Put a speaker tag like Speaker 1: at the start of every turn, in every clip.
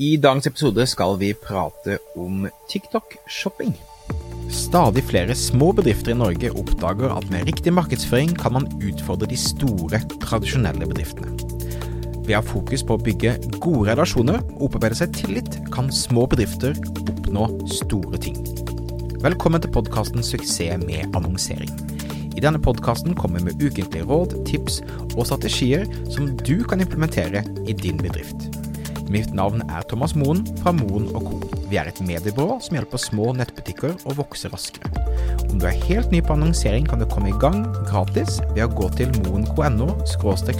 Speaker 1: I dagens episode skal vi prate om TikTok-shopping. Stadig flere små bedrifter i Norge oppdager at med riktig markedsføring kan man utfordre de store, tradisjonelle bedriftene. Ved å ha fokus på å bygge gode relasjoner og opparbeide seg tillit, kan små bedrifter oppnå store ting. Velkommen til podkasten 'Suksess med annonsering'. I denne podkasten kommer vi med ukentlige råd, tips og strategier som du kan implementere i din bedrift. Mitt navn er Thomas Moen fra Moen Co. Vi er et mediebyrå som hjelper små nettbutikker å vokse raskere. Om du er helt ny på annonsering, kan du komme i gang gratis ved å gå til moen.no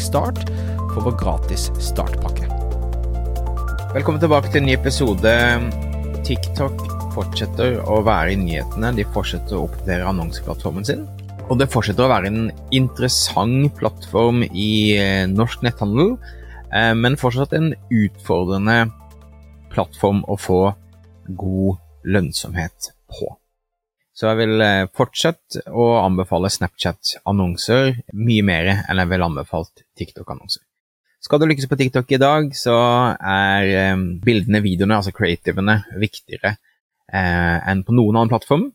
Speaker 1: start for vår gratis startpakke. Velkommen tilbake til en ny episode. TikTok fortsetter å være i nyhetene. De fortsetter å oppdatere annonseplattformen sin. Og det fortsetter å være en interessant plattform i eh, norsk netthandel, men fortsatt en utfordrende plattform å få god lønnsomhet på. Så jeg vil eh, fortsette å anbefale Snapchat-annonser mye mer enn jeg vil anbefalt TikTok-annonser. Skal du lykkes på TikTok i dag, så er bildene, videoene, altså creativene, viktigere enn på noen annen plattform.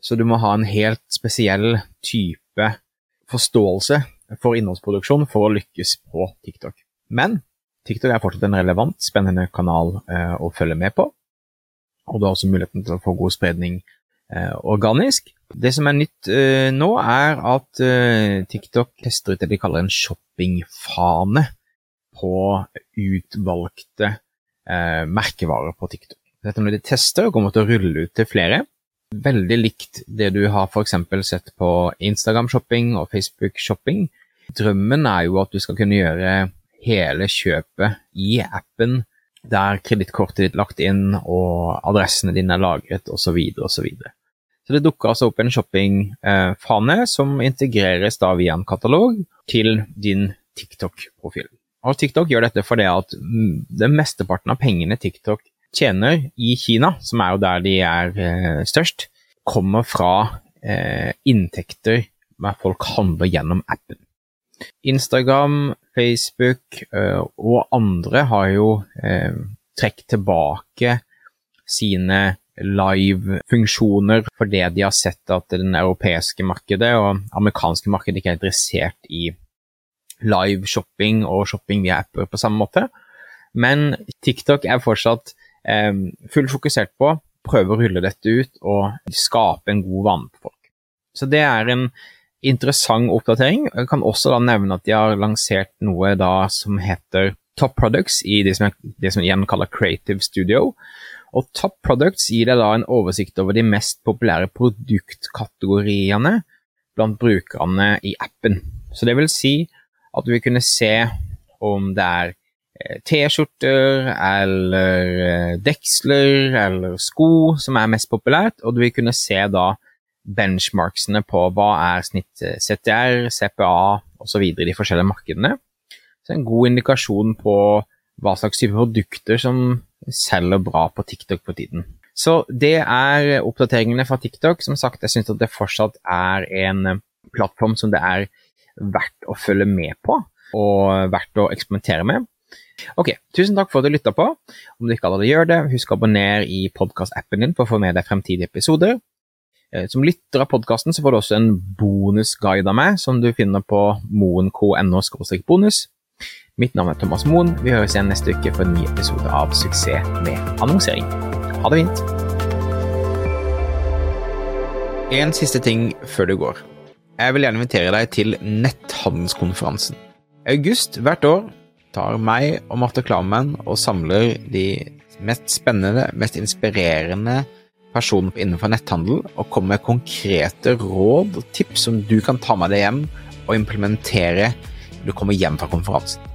Speaker 1: Så du må ha en helt spesiell type forståelse for innholdsproduksjon for å lykkes på TikTok. Men TikTok er fortsatt en relevant, spennende kanal eh, å følge med på. Og du har også muligheten til å få god spredning eh, organisk. Det som er nytt eh, nå, er at eh, TikTok tester ut det de kaller en shoppingfane på utvalgte eh, merkevarer på TikTok. Dette er noe de tester og kommer til å rulle ut til flere veldig likt det du har f.eks. sett på Instagram-shopping og Facebook-shopping. Drømmen er jo at du skal kunne gjøre hele kjøpet i appen der kredittkortet ditt er lagt inn og adressene dine er lagret osv. osv. Så, det dukker altså opp en shoppingfane som integreres da via en katalog til din TikTok-profil. Og TikTok gjør dette fordi at den mesteparten av pengene TikTok tjener i Kina, som er jo der de er eh, størst, kommer fra eh, inntekter der folk handler gjennom appen. Instagram, Facebook eh, og andre har jo eh, trukket tilbake sine live-funksjoner fordi de har sett at den europeiske markedet og amerikanske markedet ikke er interessert i live shopping og shopping via apper på samme måte. Men TikTok er fortsatt fullt fokusert på, prøve å rulle dette ut og skape en god vane på folk. Så det er en interessant oppdatering. Jeg kan også nevne at de har lansert noe som heter Top Products i det som, det som igjen kaller Creative Studio. Og Top Products gir deg da en oversikt over de mest populære produktkategoriene blant brukerne i appen. Så det vil si at du vil kunne se om det er Eh, T-skjorter eller eh, deksler eller sko som er mest populært, og du vil kunne se da benchmarksene på hva er snitt eh, CTR, CPA osv. i de forskjellige markedene. Så en god indikasjon på hva slags type produkter som selger bra på TikTok på tiden. Så det er oppdateringene fra TikTok. Som sagt, jeg syns det fortsatt er en plattform som det er verdt å følge med på, og verdt å eksperimentere med. Ok, tusen takk for at du lytta på. Om du ikke allerede gjør det, husk å abonnere i podkastappen din for å få med deg fremtidige episoder. Eh, som lytter av podkasten får du også en bonusguide av meg, som du finner på moen.no bonus. Mitt navn er Thomas Moen. Vi høres igjen neste uke for en ny episode av Suksess med annonsering. Ha det fint! En siste ting før du går. Jeg vil gjerne invitere deg til netthandelskonferansen. I August hvert år tar meg og Marte Klammen og samler de mest spennende, mest inspirerende personene innenfor netthandel, og komme med konkrete råd og tips som du kan ta med deg hjem og implementere når du kommer hjem fra konferansen.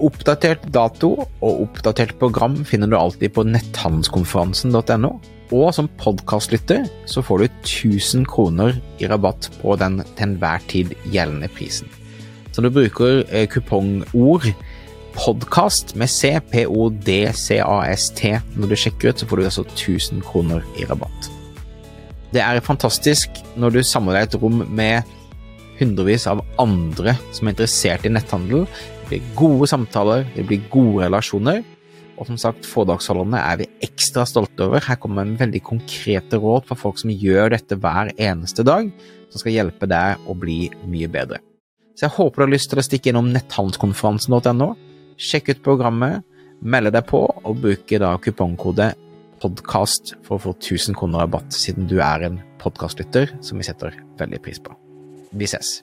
Speaker 1: Oppdatert dato og oppdatert program finner du alltid på netthandelskonferansen.no. Og som podkastlytter så får du 1000 kroner i rabatt på den til enhver tid gjeldende prisen. Så du bruker eh, kupongord podkast med C, P-O-D-C-A-S-T når du sjekker ut, så får du altså 1000 kroner i rabatt. Det er fantastisk når du samler deg et rom med hundrevis av andre som er interessert i netthandel. Det blir gode samtaler, det blir gode relasjoner, Og som sagt, foredragsholderne er vi ekstra stolte over. Her kommer en veldig konkrete råd for folk som gjør dette hver eneste dag, som skal hjelpe deg å bli mye bedre. Så jeg håper du har lyst til å stikke innom netthandelskonferansen.no, sjekke ut programmet, melde deg på og bruke da kupongkode podkast for å få 1000 kroner rabatt, siden du er en podkastlytter som vi setter veldig pris på. Vi ses!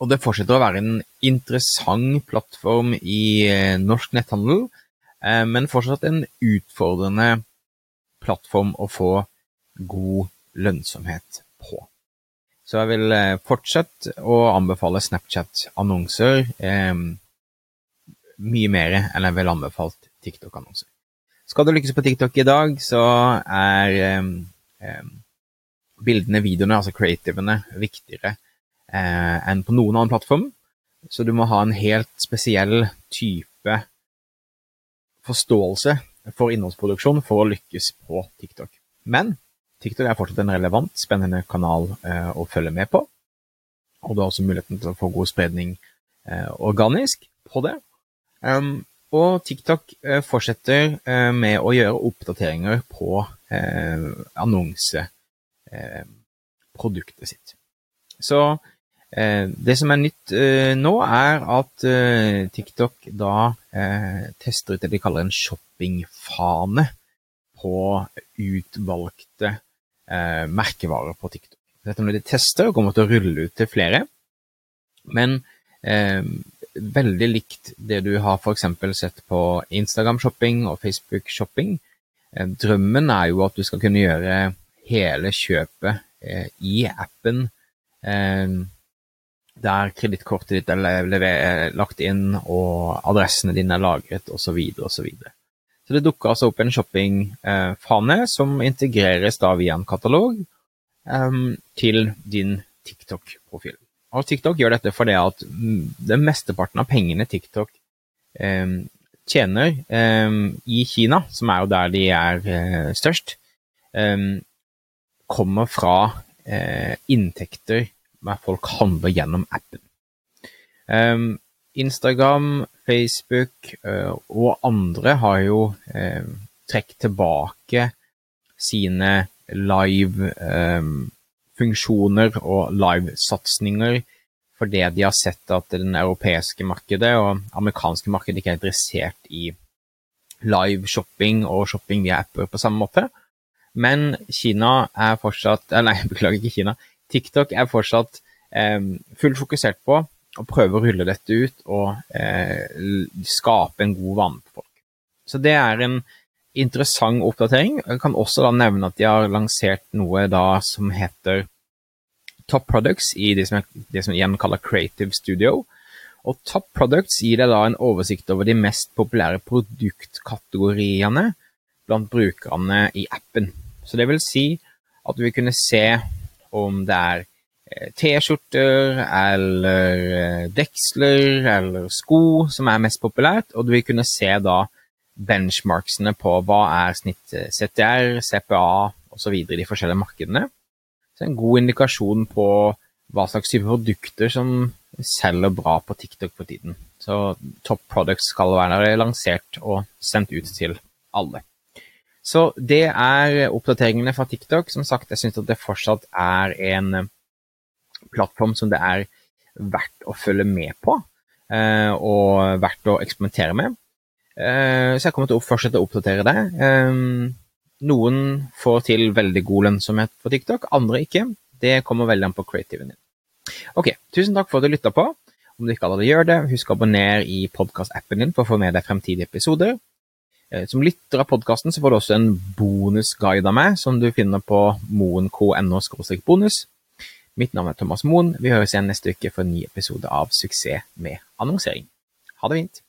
Speaker 1: Og det fortsetter å være en interessant plattform i eh, norsk netthandel, eh, men fortsatt en utfordrende plattform å få god lønnsomhet på. Så jeg vil eh, fortsette å anbefale Snapchat-annonser mye mer enn jeg ville anbefalt TikTok-annonser. Skal du lykkes på TikTok i dag, så er bildene, videoene, altså creativene, viktigere eh, enn på noen annen plattform. Så du må ha en helt spesiell type forståelse for innholdsproduksjon for å lykkes på TikTok. Men TikTok er fortsatt en relevant, spennende kanal eh, å følge med på. Og du har også muligheten til å få god spredning eh, organisk på det. Um, og TikTok eh, fortsetter eh, med å gjøre oppdateringer på eh, annonseproduktet sitt. Så Eh, det som er nytt eh, nå, er at eh, TikTok da tester ut det de kaller en shoppingfane på utvalgte merkevarer på TikTok. Dette blir de tester og kommer til å rulle ut til flere. Men eh, veldig likt det du har f.eks. sett på Instagram-shopping og Facebook-shopping. Eh, drømmen er jo at du skal kunne gjøre hele kjøpet eh, i appen der kredittkortet ditt er lagt inn, og adressene dine er lagret, osv. osv. Så, så det dukker altså opp en shoppingfane som integreres da via en katalog um, til din TikTok-profil. Og TikTok gjør dette fordi at den mesteparten av pengene TikTok tjener i Kina, som er jo der de er størst, kommer fra uh, inntekter med at folk handler gjennom appen. Um, Instagram, Facebook uh, og andre har jo uh, trukket tilbake sine live-funksjoner um, og live-satsinger fordi de har sett at den europeiske markedet og amerikanske markedet ikke er interessert i live shopping og shopping via apper på samme måte. Men Kina er fortsatt Nei, beklager ikke Kina. TikTok er fortsatt eh, fullt fokusert på å prøve å rulle dette ut og eh, skape en god vane på folk. Så det er en interessant oppdatering. Jeg kan også da nevne at de har lansert noe da som heter Top Products i det som, jeg, det som igjen kaller Creative Studio. Og Top Products gir deg da en oversikt over de mest populære produktkategoriene blant brukerne i appen. Så det vil si at du vil kunne se om det er eh, T-skjorter eller eh, deksler eller sko som er mest populært, og du vil kunne se da benchmarksene på hva er snitt eh, CTR, CPA osv. i de forskjellige markedene. Så en god indikasjon på hva slags type produkter som selger bra på TikTok for tiden. Så Top Products skal være lansert og sendt ut til alle. Så det er oppdateringene fra TikTok. Som sagt, jeg syns det fortsatt er en plattform som det er verdt å følge med på, eh, og verdt å eksperimentere med. Eh, så jeg kommer til å fortsette å oppdatere det. Eh, noen får til veldig god lønnsomhet på TikTok, andre ikke. Det kommer veldig an på creativen din. Ok, tusen takk for at du lytta på. Om du ikke allerede gjør det, husk å abonnere i podkastappen din for å få med deg fremtidige episoder. Som lytter av podkasten får du også en bonusguide av meg, som du finner på moen.no bonus. Mitt navn er Thomas Moen. Vi høres igjen neste uke for en ny episode av Suksess med annonsering. Ha det fint!